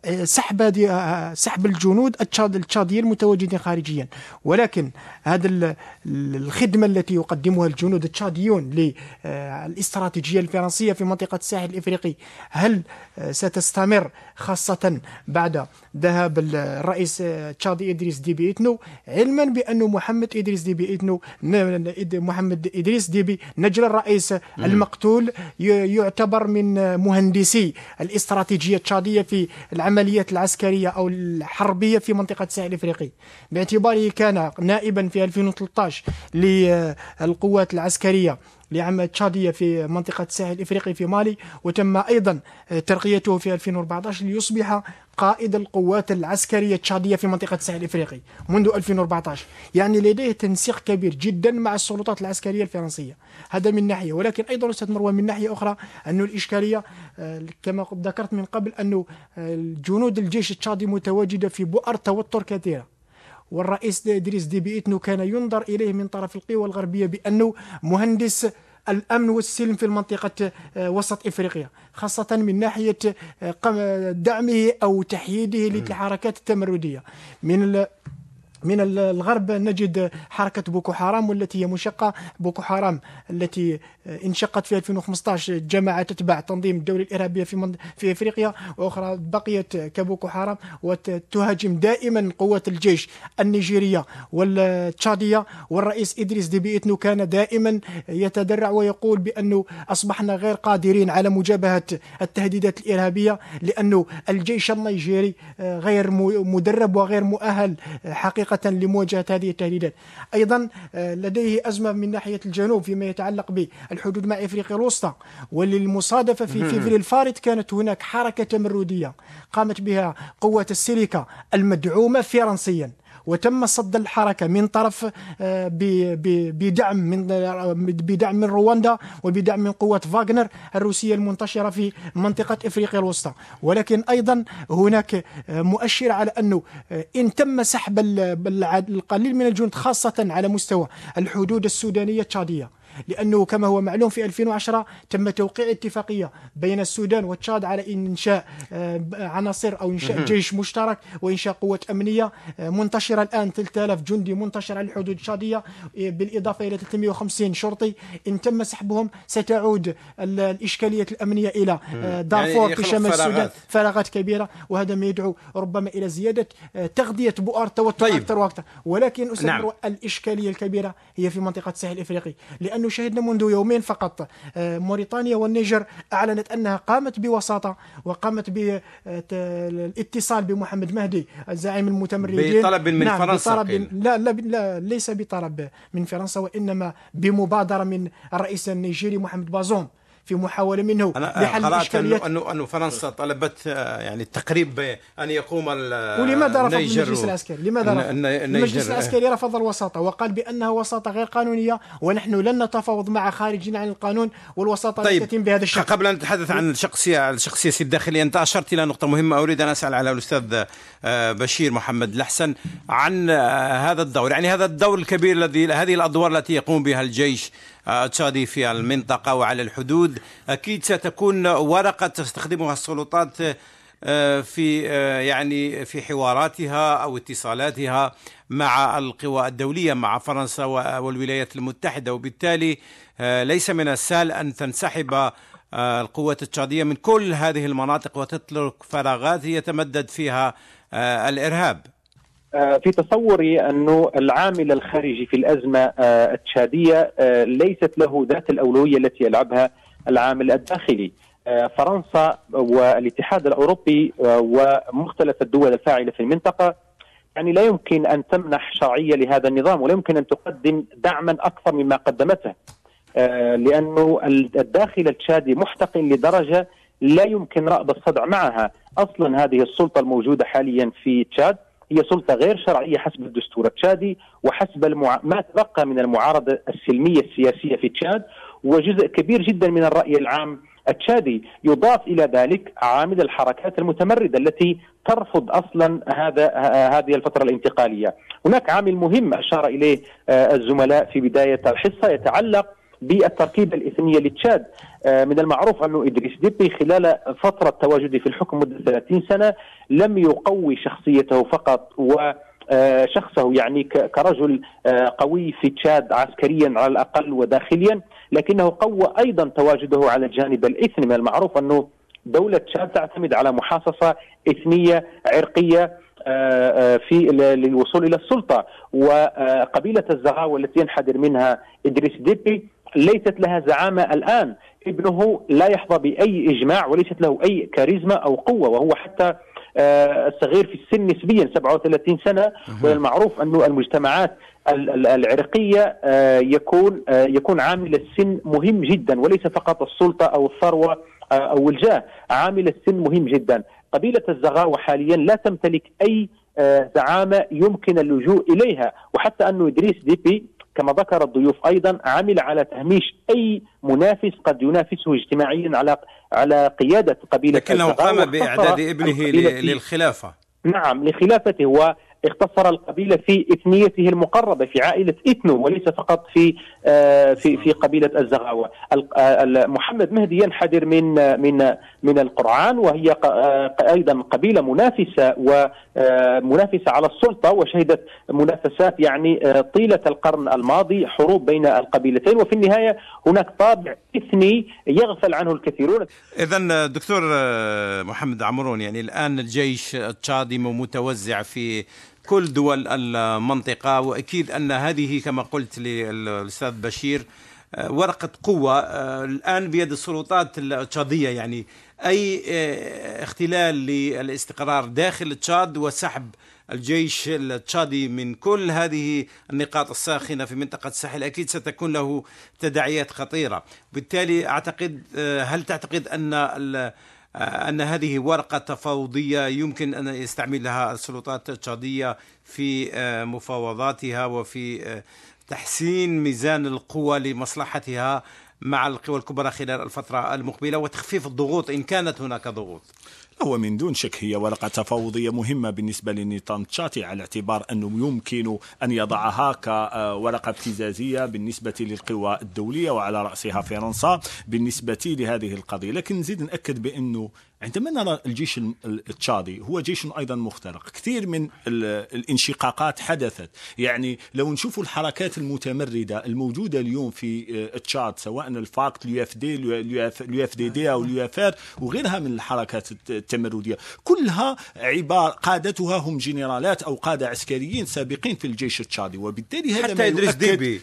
لسحب آه، آه، سحب الجنود التشاديين المتواجدين خارجيا. ولكن هذا الخدمة التي يقدمها الجنود التشاديون للاستراتيجية الفرنسية في منطقة الساحل الإفريقي هل ستستمر خاصة بعد ذهاب الرئيس تشادي إدريس ديبي إتنو؟ علما بأن محمد إدريس ديبي إتنو محمد إدريس ديبي نجل الرئيس المقتول يعتبر من مهندسي الاستراتيجية التشادية في العمليات العسكرية أو الحربية في منطقة الساحل الإفريقي باعتباره كان نائبا في 2013 للقوات العسكرية. لعمل تشادية في منطقة الساحل الإفريقي في مالي وتم أيضا ترقيته في 2014 ليصبح قائد القوات العسكرية التشادية في منطقة الساحل الإفريقي منذ 2014 يعني لديه تنسيق كبير جدا مع السلطات العسكرية الفرنسية. هذا من ناحية. ولكن أيضا أستاذ مروان من ناحية أخرى أن الإشكالية آه، كما ذكرت من قبل أن الجنود الجيش التشادي متواجدة في بؤر توتر كثيرة. والرئيس إدريس ديبي إتنو كان ينظر إليه من طرف القوى الغربية بأنه مهندس الأمن والسلم في المنطقة آه، وسط إفريقيا خاصة من ناحية آه، دعمه أو تحييده للحركات التمردية. من من الغرب نجد حركة بوكو حرام والتي هي منشقة. بوكو حرام التي انشقت في 2015 جماعة تتبع تنظيم الدولة الإرهابية في في إفريقيا وأخرى بقيت كبوكو حرام وتهاجم دائما قوات الجيش النيجيرية والتشادية. والرئيس إدريس ديبي إتنو كان دائما يتذرع ويقول بأنه أصبحنا غير قادرين على مجابهة التهديدات الإرهابية لأنه الجيش النيجيري غير مدرب وغير مؤهل حقيقة حقيقة لمواجهة هذه التهديدات. أيضا لديه أزمة من ناحية الجنوب فيما يتعلق بالحدود مع إفريقيا الوسطى. وللمصادفة في فيفري الفارط كانت هناك حركة تمردية قامت بها قوات السيليكا المدعومة فرنسيا. وتم صد الحركة من طرف آه، بدعم من بدعم من رواندا وبدعم من قوات فاغنر الروسية المنتشرة في منطقة إفريقيا الوسطى. ولكن أيضا هناك آه، مؤشر على أنه آه، إن تم سحب القليل من الجنود خاصة على مستوى الحدود السودانية التشادية. لأنه كما هو معلوم في 2010 تم توقيع اتفاقية بين السودان وتشاد على إنشاء آه، عناصر أو إنشاء جيش مشترك وإنشاء قوة أمنية آه، منتشرة الآن 3000 جندي منتشر على الحدود التشادية آه، بالإضافة إلى 350 شرطي إن تم سحبهم ستعود الإشكالية الأمنية إلى دارفور يعني في شمال السودان. فراغات كبيرة وهذا ما يدعو ربما إلى زيادة تغذية بؤر توتر طيب. أكثر وأكثر. ولكن أستاذ نعم. الإشكالية الكبيرة هي في منطقة الساحل الإفريقي لأنه شهدنا منذ يومين فقط. آه، موريتانيا والنيجر أعلنت أنها قامت بوساطة وقامت بالاتصال بمحمد مهدي الزعيم المتمردين بطلب من نعم فرنسا بطلب لا, لا, لا ليس بطلب من فرنسا وإنما بمبادرة من الرئيس النيجيري محمد بازوم. في محاولة منه لحل الإشكاليات أنه أنه فرنسا طلبت آه، يعني التقريب أن يقوم ولماذا رفض المجلس العسكري؟ لماذا رفض؟ المجلس العسكري رفض الوساطة وقال بأنها وساطة غير قانونية ونحن لن نتفاوض مع خارجين عن القانون والوساطة طيب. تتم بهذا الشكل قبل أن نتحدث عن الشخصية الشخصية الداخلية أنت أشرت إلى نقطة مهمة أريد أن أسأل على الأستاذ آه، بشير محمد الحسن عن آه، هذا الدور يعني هذا الدور الكبير الذي هذه الأدوار التي يقوم بها الجيش تشادي في المنطقة وعلى الحدود أكيد ستكون ورقة تستخدمها السلطات آه، في آه، يعني في حواراتها أو اتصالاتها مع القوى الدولية مع فرنسا والولايات المتحدة وبالتالي آه، ليس من السهل أن تنسحب القوات التشادية من كل هذه المناطق وتترك فراغات يتمدد فيها الإرهاب. آه، في تصوري أنه العامل الخارجي في الأزمة آه، التشادية آه، ليست له ذات الأولوية التي يلعبها العامل الداخلي. فرنسا والاتحاد الأوروبي ومختلف الدول الفاعلة في المنطقة يعني لا يمكن أن تمنح شرعية لهذا النظام ولا يمكن أن تقدم دعما أكثر مما قدمته. لأنه الداخل التشادي محتقن لدرجة لا يمكن رأب الصدع معها. أصلا هذه السلطة الموجودة حاليا في تشاد هي سلطة غير شرعية حسب الدستور التشادي وحسب المع... ما تبقى من المعارضة السلمية السياسية في تشاد وجزء كبير جدا من الرأي العام التشادي يضاف إلى ذلك عامل الحركات المتمردة التي ترفض أصلا هذا هذه الفترة الانتقالية. هناك عامل مهم أشار إليه آه، الزملاء في بداية الحصة يتعلق بالتركيبة الاثنيه لتشاد آه، من المعروف أنه إدريس ديبي خلال فترة تواجده في الحكم مدة 30 سنة لم يقوي شخصيته فقط و آه، شخصه يعني كرجل آه، قوي في تشاد عسكريا على الأقل وداخليا لكنه قوى أيضا تواجده على الجانب الاثني من المعروف أنه دولة تشاد تعتمد على محاصصة اثنيه عرقية في للوصول إلى السلطة. وقبيلة الزغاوة التي ينحدر منها إدريس ديبي ليست لها زعامة الآن. ابنه لا يحظى بأي إجماع وليست له أي كاريزما أو قوة وهو حتى آه، صغير في السن نسبيا 37 سنة. والمعروف أنه المجتمعات العرقية آه، يكون آه، يكون عامل السن مهم جدا وليس فقط السلطة أو الثروة أو الجاه، عامل السن مهم جدا، قبيلة الزغاوه حاليا لا تمتلك أي زعامة يمكن اللجوء إليها، وحتى أنه إدريس ديبي كما ذكر الضيوف أيضا عمل على تهميش أي منافس قد ينافسه اجتماعيا على على قيادة قبيلة لكنه قام بإعداد ابنه للخلافة. نعم لخلافته اختصر القبيلة في إثنيته المقربة في عائلة إثنو وليس فقط في آه، في في قبيلة الزغاوة. آه، محمد مهدي ينحدر من من من القرعان وهي آه، أيضا قبيلة منافسة ومنافسه على السلطة وشهدت منافسات يعني طيلة القرن الماضي حروب بين القبيلتين. وفي النهاية هناك طابع إثني يغفل عنه الكثيرون. اذا دكتور محمد عمرون يعني الآن الجيش التشادي متوزع في كل دول المنطقة وأكيد أن هذه كما قلت للأستاذ بشير آه، ورقة قوة آه، الآن بيد السلطات التشادية يعني. أي آه، اختلال للاستقرار داخل تشاد وسحب الجيش التشادي من كل هذه النقاط الساخنة في منطقة الساحل أكيد ستكون له تداعيات خطيرة. بالتالي أعتقد هل تعتقد أن أن هذه ورقة تفاوضية يمكن أن يستعملها السلطات التشادية في مفاوضاتها وفي تحسين ميزان القوى لمصلحتها مع القوى الكبرى خلال الفترة المقبلة وتخفيف الضغوط إن كانت هناك ضغوط. هو من دون شك هي ورقة تفاوضية مهمة بالنسبة للنظام التشاتي على اعتبار أنه يمكن أن يضعها كورقة ابتزازية بالنسبة للقوى الدولية وعلى رأسها فرنسا بالنسبة لهذه القضية. لكن نزيد نأكد بأنه عندما نرى الجيش التشادي هو جيش أيضا مخترق. كثير من الانشقاقات حدثت. يعني لو نشوف الحركات المتمردة الموجودة اليوم في تشاد سواء الفاكت اليو إف دي اليو إف دي دي أو اليو إف آر وغيرها من الحركات التمردية. كلها عباره قادتها هم جنرالات أو قادة عسكريين سابقين في الجيش التشادي. وبالتالي هذا حتى إدريس ديبي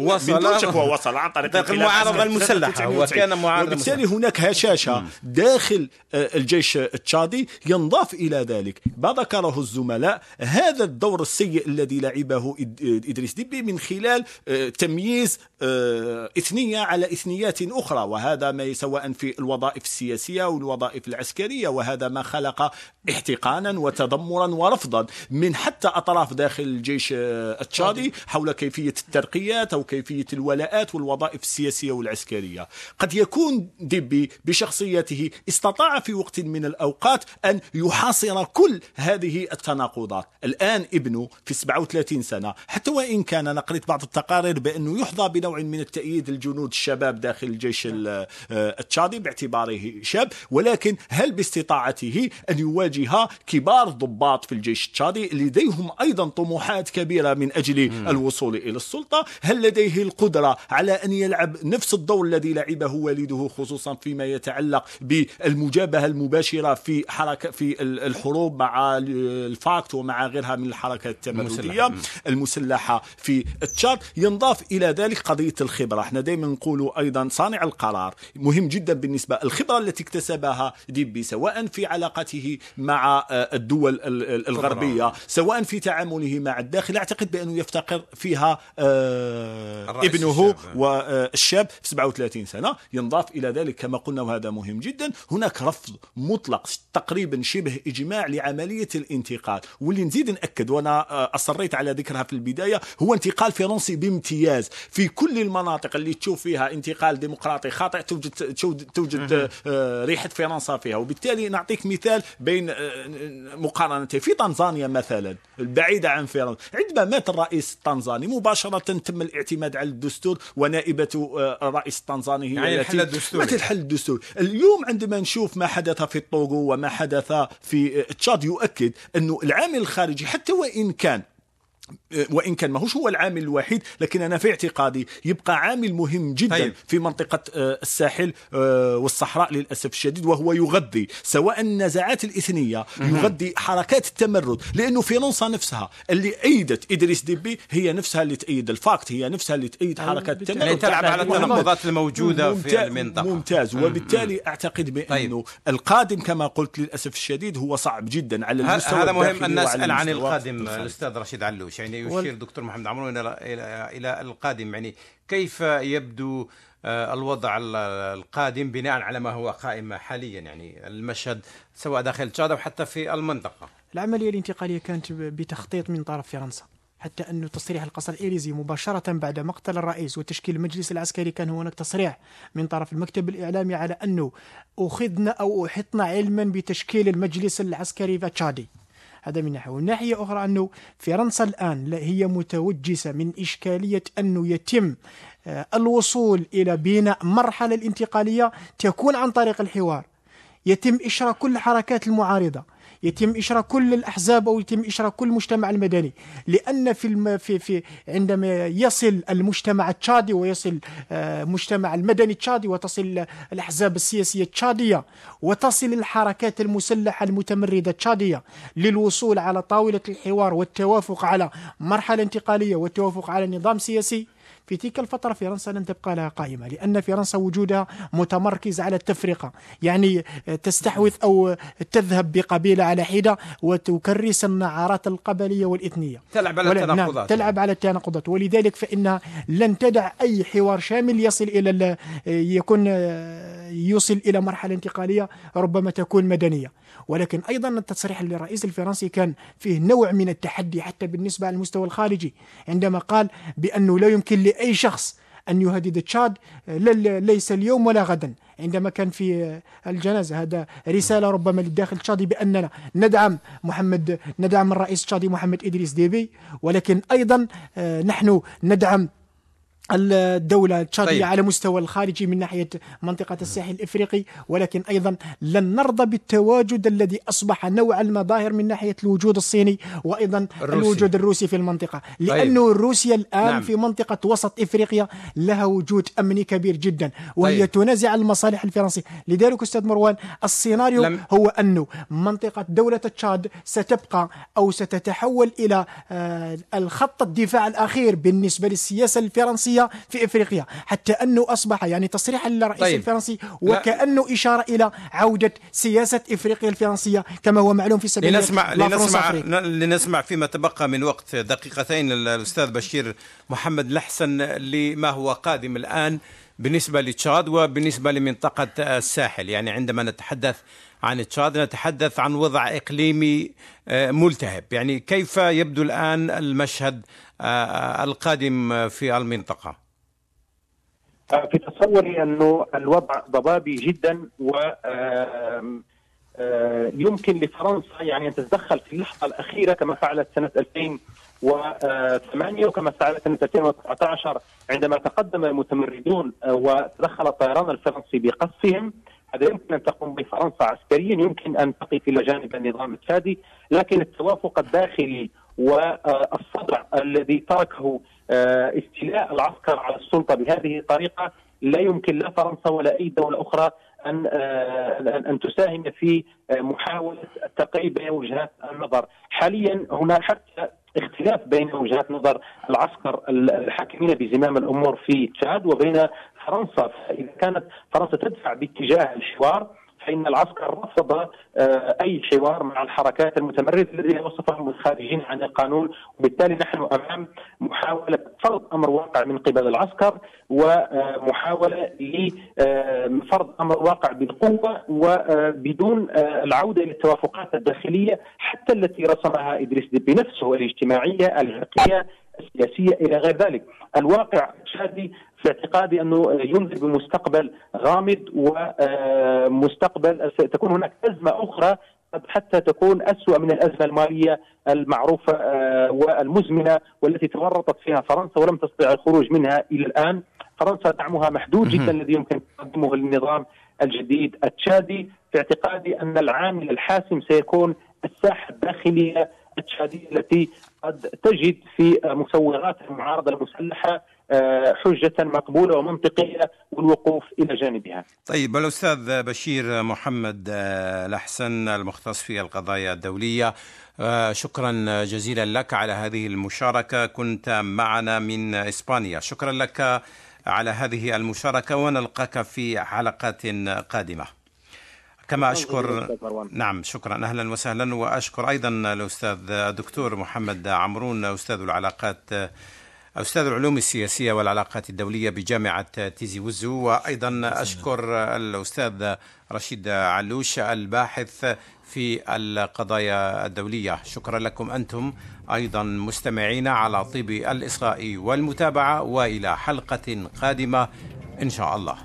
وصل وصل عن طريق المعارضه المسلحة وكان معارضه وبالتالي هناك هشاشة داخل الجيش التشادي ينضاف إلى ذلك. ما ذكره الزملاء هذا الدور السيء الذي لعبه إدريس ديبي من خلال آه، تمييز آه، إثنية على إثنيات أخرى. وهذا ما سواء في الوظائف السياسية أو الوظائف العسكرية. وهذا ما خلق احتقانا وتذمرا ورفضا. من حتى أطراف داخل الجيش آه، التشادي حول كيفية الترقيات أو كيفية الولاءات والوظائف السياسية والعسكرية. قد يكون ديبي بشخصيته استطاع في وقت من الأوقات أن يحاصر كل هذه التناقضات. الآن ابنه في 37 سنة حتى وإن كان أنا قريت بعض التقارير بأنه يحظى بنوع من التأييد الجنود الشباب داخل الجيش آه، التشادي باعتباره شاب ولكن هل باستطاعته أن يواجه كبار ضباط في الجيش التشادي لديهم أيضا طموحات كبيرة من أجل الوصول إلى السلطة. هل لديه القدرة على أن يلعب نفس الدور الذي لعبه والده خصوصا فيما يتعلق بالمجابهة المباشرة في حركة في الحروب مع الفاكت ومع غيرها من الحركات التمردية المسلحة. في تشاد ينضاف إلى ذلك قضية الخبرة. إحنا دائما نقول أيضا صانع القرار مهم جدا بالنسبة الخبرة التي اكتسبها ديبي سواء في علاقته مع آه، الدول الغربية سواء في تعامله مع الداخل. أعتقد بأنه يفتقر فيها آه، ابنه والشاب في 37 سنة. ينضاف إلى ذلك كما قلنا وهذا مهم جدا. هناك رفض مطلق تقريبا شبه إجماع لعملية الانتقال. واللي نزيد نأكد وأنا آه، أصريت على ذكرها في البداية هو انتقال فرنسي بامتياز. في كل المناطق اللي تشوف فيها انتقال ديمقراطي خاطئ توجد توجد آه، ريحة فرنسا فيها. وبالتالي نعطيك مثال بين آه، مقارنه في تنزانيا مثلا البعيدة عن فرنسا عندما مات الرئيس التنزاني مباشرة تم الاعتماد على الدستور ونائبة الرئيس التنزاني هي يعني التي الحل الدستوري الحل الدستوري. اليوم عندما نشوف ما حدث في الطوغو وما حدث في تشاد يؤكد أنه العامل الخارجي حتى وإن كان وإن كان ماهوش هو العامل الوحيد لكن أنا في اعتقادي يبقى عامل مهم جدا طيب. في منطقة آه، الساحل آه، والصحراء للأسف الشديد وهو يغذي سواء النزاعات الإثنية يغذي حركات التمرد لأنه فرنسا نفسها اللي أيدت إدريس ديبي هي نفسها اللي تأيد الفاكت هي نفسها اللي تأيد حركات التمرد. يعني تلعب على التناقضات الموجودة في المنطقة. ممتاز. وبالتالي أعتقد بأنه طيب. القادم كما قلت للأسف الشديد هو صعب جدا على المستوى هذا مهم ان نسال عن القادم الأستاذ رشيد علوش. يعني يشير دكتور محمد عمرو إلى إلى القادم يعني كيف يبدو آه، الوضع القادم بناء على ما هو قائم حاليا يعني المشهد سواء داخل تشاد أو حتى في المنطقة. العملية الانتقالية كانت بتخطيط من طرف فرنسا. حتى أن تصريح القصر الإيريزي مباشرة بعد مقتل الرئيس وتشكيل المجلس العسكري كان هناك تصريح من طرف المكتب الإعلامي على أنه أخذنا أو أحطنا علما بتشكيل المجلس العسكري التشادي هذا من ناحية. ومن ناحية أخرى أنه فرنسا الآن هي متوجسة من إشكالية أنه يتم آه، الوصول إلى بناء مرحلة الانتقالية تكون عن طريق الحوار. يتم إشراك كل الحركات المعارضة. يتم إشراك كل الأحزاب أو يتم إشراك كل المجتمع المدني. لأن في, الم في, في عندما يصل المجتمع التشادي ويصل المجتمع آه، المدني التشادي وتصل الأحزاب السياسية التشادية وتصل الحركات المسلحة المتمردة التشادية للوصول على طاولة الحوار والتوافق على مرحلة انتقالية والتوافق على نظام سياسي في تلك الفترة فرنسا لن تبقى لها قائمة لأن فرنسا وجودها متمركز على التفرقة. يعني تستحوذ أو تذهب بقبيلة على حدة وتكرس النعارات القبلية والإثنية. تلعب على نعم التناقضات. تلعب على التناقضات. ولذلك فإنها لن تدع أي حوار شامل يصل إلى ال- يكون يوصل إلى مرحلة انتقالية ربما تكون مدنية. ولكن أيضا التصريح للرئيس الفرنسي كان فيه نوع من التحدي حتى بالنسبة على المستوى الخارجي عندما قال بأنه لا يمكن لأي شخص أن يهدد تشاد ليس اليوم ولا غدا. عندما كان في الجنازة هذا رسالة ربما للداخل التشادي بأننا ندعم محمد ندعم الرئيس التشادي محمد إدريس ديبي ولكن أيضا آه، نحن ندعم الدولة التشادية طيب. طيب. على مستوى الخارجي من ناحية منطقة الساحل الإفريقي ولكن أيضا لن نرضى بالتواجد الذي أصبح نوع المظاهر من ناحية الوجود الصيني وأيضا الروسي. الوجود الروسي في المنطقة لأنه روسيا الآن نعم. في منطقة وسط إفريقيا لها وجود أمني كبير جدا وهي طيب. طيب. تنازع المصالح الفرنسية لذلك أستاذ مروان السيناريو لم- لم هو أنه منطقة دولة تشاد ستبقى أو ستتحول إلى آه، الخط الدفاع الأخير بالنسبة للسياسة الفرنسية في إفريقيا حتى أنه أصبح يعني تصريحا للرئيس طيب. الفرنسي وكأنه إشارة إلى عودة سياسة إفريقيا الفرنسية كما هو معلوم في سبيل لنسمع لنسمع. لنسمع فيما تبقى من وقت دقيقتين الأستاذ بشير محمد لحسن لما هو قادم الآن بالنسبة لتشاد وبالنسبة لمنطقة الساحل يعني عندما نتحدث عن تشاد نتحدث عن وضع إقليمي آه، ملتهب يعني كيف يبدو الآن المشهد القادم في المنطقة. في تصوري أنه الوضع ضبابي جدا و آه، يمكن لفرنسا يعني أن تتدخل في اللحظة الأخيرة كما فعلت سنة 2008 وكما فعلت سنة 2019 عندما تقدم المتمردون آه، وتدخل الطيران الفرنسي بقصفهم. هذا يمكن أن تقوم به فرنسا عسكريا يمكن أن تقف إلى جانب النظام التشادي لكن التوافق الداخلي والصدع الذي تركه آه، استيلاء العسكر على السلطة بهذه الطريقة لا يمكن لا فرنسا ولا أي دولة أخرى أن آه، أن تساهم في آه، محاولة التقريب بين وجهات النظر، حاليا هناك حتى اختلاف بين وجهات نظر العسكر الحاكمين بزمام الأمور في تشاد وبين فرنسا، فإذا كانت فرنسا تدفع باتجاه الحوار فإن العسكر رفض آه، أي حوار مع الحركات المتمردة الذين وصفهم الخارجين عن القانون. وبالتالي نحن أمام محاولة فرض أمر واقع من قبل العسكر ومحاولة لفرض أمر واقع بالقوة وبدون آه، العودة إلى التوافقات الداخلية حتى التي رسمها إدريس ديبي نفسه الاجتماعية العرقية السياسية إلى غير ذلك. الواقع الشادي في اعتقادي أنه ينذر بمستقبل غامض ومستقبل ستكون هناك أزمة أخرى قد حتى تكون أسوأ من الأزمة المالية المعروفة آه، والمزمنة والتي تورطت فيها فرنسا ولم تستطع الخروج منها إلى الآن. فرنسا دعمها محدود جدا الذي يمكن تقدمه للنظام الجديد التشادي في اعتقادي أن العامل الحاسم سيكون الساحة الداخلية التشادية التي قد تجد في مسوغات المعارضة المسلحة آه، حجة مقبولة ومنطقية والوقوف إلى جانبها. طيب الأستاذ بشير محمد آه، الأحسن المختص في القضايا الدولية. آه، شكرا جزيلا لك على هذه المشاركة. كنت معنا من إسبانيا. شكرا لك على هذه المشاركة ونلقاك في حلقات قادمة. كما أشكر نعم شكرا. أهلا وسهلا. وأشكر أيضا الأستاذ الدكتور محمد عمرون أستاذ العلاقات أستاذ العلوم السياسية والعلاقات الدولية بجامعة تيزي وزو. وأيضا أشكر الأستاذ رشيد علوش الباحث في القضايا الدولية. شكرا لكم أنتم أيضا مستمعين على طيب الإصغاء والمتابعة وإلى حلقة قادمة إن شاء الله.